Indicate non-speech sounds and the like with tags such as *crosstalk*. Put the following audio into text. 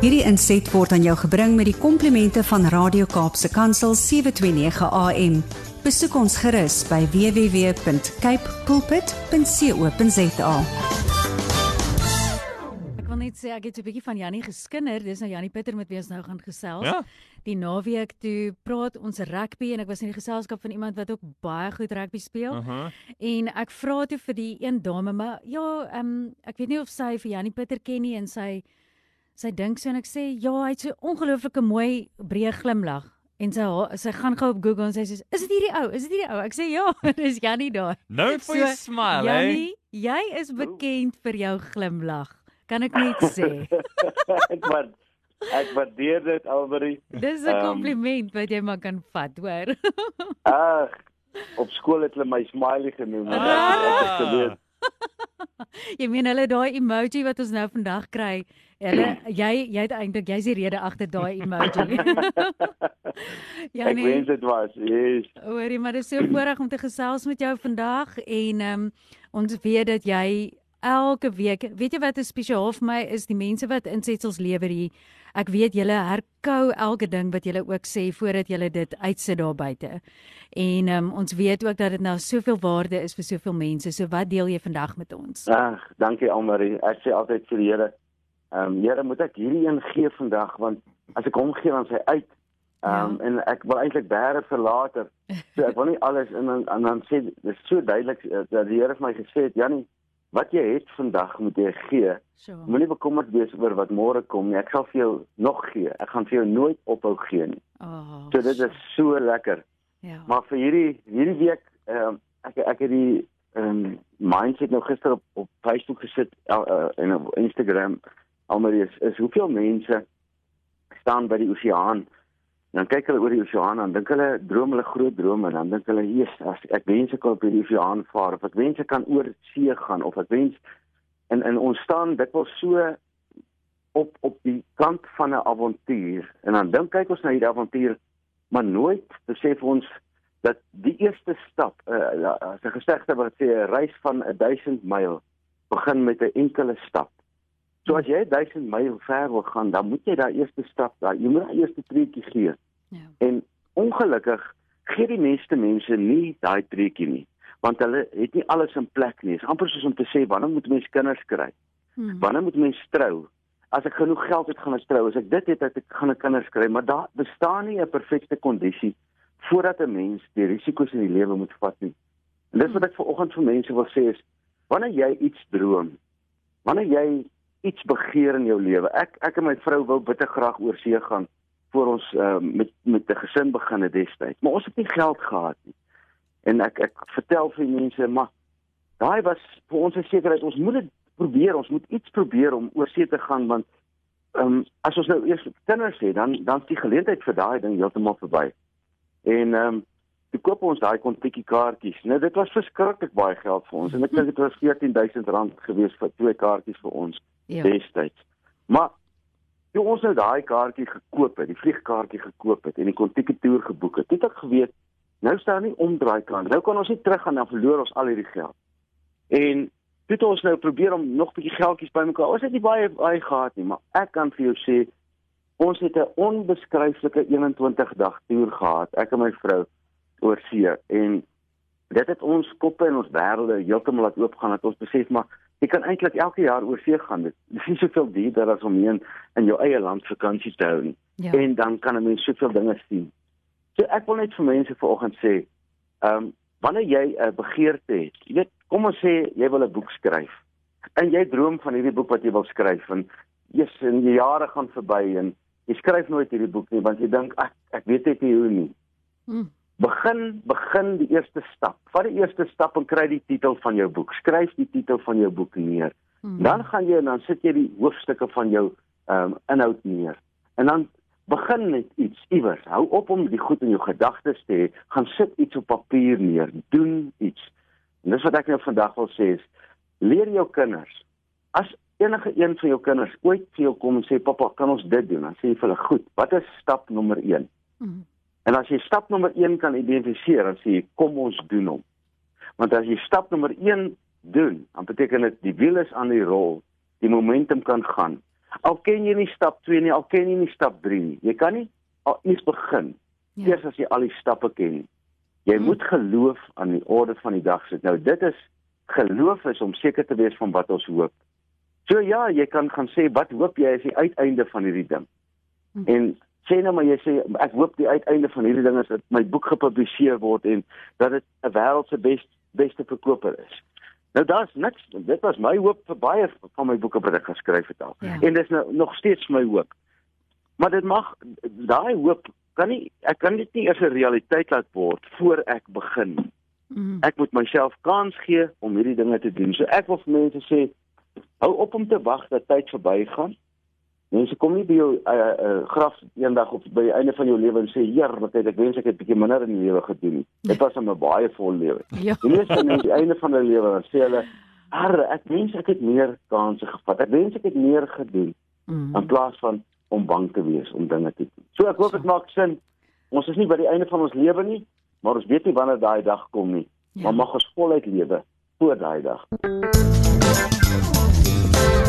Hierdie inset word aan jou gebring met die komplimente van Radio Kaapse Kansel 729 AM. Besoek ons gerus by www.cape pulpit.co.za. Ek wil net sê ek het 'n bietjie van Jannie geskinder. Dis nou Jannie Pieter met wie ons nou gaan gesels. Ja. Die naweek toe praat ons rugby en ek was in die geselskap van iemand wat ook baie goed rugby speel. Uh -huh. En ek vra toe vir die een dame, maar ja, ehm um, ek weet nie of sy vir Jannie Pieter ken nie en sy sy dink so en ek sê ja, hy het so ongelooflike mooi breë glimlag. En sy sy gaan gou op Google en sy sê is dit hierdie ou? Is dit hierdie ou? Ek sê ja, *laughs* dis Jannie daar. Nou vir jou smile, hè? Jannie, jy is bekend vir jou glimlag. Kan ek net sê. *laughs* ek wat ek waardeer dit Alberie. Dis 'n Ehm, kompliment wat jy maar kan vat, hoor. *laughs* Ag, op skool het hulle my smiley genoem. en ek- ek het Ah. geweet. *laughs* jy meen hulle daai emoji wat ons nou vandag kry. Hulle *clears throat* jy jy het eintlik jy's die rede agter daai emoji. *laughs* *laughs* Ek wens dit was. Yes. Hoorie, maar dit is so voorreg om te gesels met jou vandag en ehm um, ons weet dat jy elke week, weet jy wat is spesiaal vir my is die mense wat insetsels lewer hier. Ek weet julle herkou elke ding wat julle ook sê voordat julle dit uitsit daar buite. En um, ons weet ook dat dit nou soveel waarde is vir soveel mense. So wat deel jy vandag met ons? Ag, dankie Almarie. Ek sê altyd vir die Here, ehm um, Here, moet ek hierdie een gee vandag want as ek hom gee dan sy uit. Ehm um, Ja. en ek wil eintlik bære vir later. So ek wil nie alles in en, en dan sê dis so duidelik eh, dat die Here vir my gesê het, Jannie, wat jy het vandag moet jy gee. So. Moenie bekommerd wees oor wat môre kom nie. Ek sal vir jou nog gee. Ek gaan vir jou nooit ophou gee nie. Oh, So dit is so lekker. ja. Maar vir hierdie hierdie week ehm ek ek het die ehm um, mindset nou gister op op Facebook gesit uh, uh, en op Instagram almal is is hoeveel mense staan by die oseaan. Dan kyk hulle oor die oseaan en dink hulle droom hulle groot drome en dan dink hulle, "Jesus, as ek wens ek kon op hierdie oseaan vaar of ek wens ek kan oor see gaan of ek wens en en ons staan dikwels so op op die kant van 'n avontuur en dan dink kyk ons na hierdie avontuur maar nooit besef ons dat die eerste stap uh, as 'n gesegde wat sê 'n reis van 1000 myl begin met 'n enkele stap. So as jy 1000 myl ver wil gaan, dan moet jy daai eerste stap, daai jy moet daai eerste treetjie gee. Ja. En ongelukkig gee die meeste mense nie daai treetjie nie, want hulle het nie alles in plek nie. Dit is amper soos om te sê wanneer moet mens kinders kry? Hmm. Wanneer moet mens trou? As ek genoeg geld het, gaan ek trou. As ek dit het, het ek gaan ek kinders kry, maar daar bestaan nie 'n perfekte kondisie voordat 'n mens die risiko's in die lewe moet vat nie. En dis wat ek vanoggend vir mense wil sê is wanneer jy iets droom, wanneer jy iets begeer in jou lewe. Ek ek en my vrou wou bitter graag oor see gaan voor ons uh, met met 'n gesin begin het destyds, maar ons het nie geld gehad nie. En ek ek vertel vir mense, maar daai was vir ons 'n sekerheid. Ons moet dit probeer, ons moet iets probeer om oor see te gaan want ehm um, as ons nou eers kinders het, dan dan is die geleentheid vir daai ding heeltemal verby. En ehm um, toe koop ons daai kontikkie kaartjies. Nou dit was verskriklik baie geld vir ons en ek dink dit was R14000 gewees vir twee kaartjies vir ons Ja. destyds. Maar toe ons nou daai kaartjie gekoop het, die vliegkaartjie gekoop het en die kontikkie toer geboek het, het ek geweet nou staan nie omdraai kan. Nou kan ons nie teruggaan dan verloor ons al hierdie geld. En toe het ons nou probeer om nog bietjie geldjies bymekaar. Ons het nie baie baie gehad nie, maar ek kan vir jou sê ons het 'n onbeskryflike 21 dag toer gehad, ek en my vrou oor see en dit het ons koppe en ons wêrelde heeltemal laat oopgaan dat ons besef maar jy kan eintlik elke jaar oor see gaan. Dit is nie soveel duurder as om hier in, in jou eie land vakansie te hou nie. Ja. En dan kan 'n mens soveel dinge sien. So ek wil net vir mense vanoggend sê, ehm um, wanneer jy 'n begeerte het, jy weet, kom ons sê jy wil 'n boek skryf. En jy droom van hierdie boek wat jy wil skryf en jy's en die jare gaan verby en jy skryf nooit hierdie boek nie want jy dink ek ek weet net nie hoe nie. Hmm. Begin begin die eerste stap. Vat die eerste stap en kry die titel van jou boek. Skryf die titel van jou boek neer. Hmm. Dan gaan jy en dan sit jy die hoofstukke van jou ehm um, inhoud neer. En dan begin met iets iewers. Hou op om die goed in jou gedagtes te hê. Gaan sit iets op papier neer. Doen iets. En dis wat ek nou vandag wil sê is leer jou kinders. As enige een van jou kinders ooit vir jou kom en sê pappa, kan ons dit doen? Dan sê jy vir hulle, "Goed, wat is stap nommer 1?" Hmm. En as jy stap nommer 1 kan identifiseer, dan sê jy kom ons doen hom. Want as jy stap nommer 1 doen, dan beteken dit die wiel is aan die rol, die momentum kan gaan. Al ken jy nie stap 2 nie, al ken jy nie stap 3 nie. Jy kan nie al iets begin ja. eers as jy al die stappe ken. Jy hmm. moet geloof aan die orde van die dag sit. Nou dit is geloof is om seker te wees van wat ons hoop. So ja, jy kan gaan sê wat hoop jy is die uiteinde van hierdie ding. Hmm. En sê nou maar jy sê ek hoop die uiteinde van hierdie ding is dat my boek gepubliseer word en dat dit 'n wêreld se best, beste verkoper is. Nou daar's niks dit was my hoop vir baie van my boeke wat ek geskryf het al. Ja. En dis nou nog steeds my hoop. Maar dit mag daai hoop kan nie ek kan dit nie eers 'n realiteit laat word voor ek begin. Mm. Ek moet myself kans gee om hierdie dinge te doen. So ek wil vir mense sê hou op om te wag dat tyd verbygaan. Mense kom nie by jou uh, uh, graf eendag op by die einde van jou lewe en sê heer, wat het ek wens ek het bietjie minder in die lewe gedoen nie. Dit was 'n baie vol lewe. *laughs* Ja. Die meeste mense aan die einde van hulle lewe sê hulle, "Ag, ek wens ek het meer kansse gevat. Ek wens ek het meer gedoen." Mm. In plaas van om bang te wees om dinge te doen. So ek hoop dit maak sin. Ons is nie by die einde van ons lewe nie, maar ons weet nie wanneer daai dag kom nie. Ja. Maar mag ons voluit lewe voor daai dag.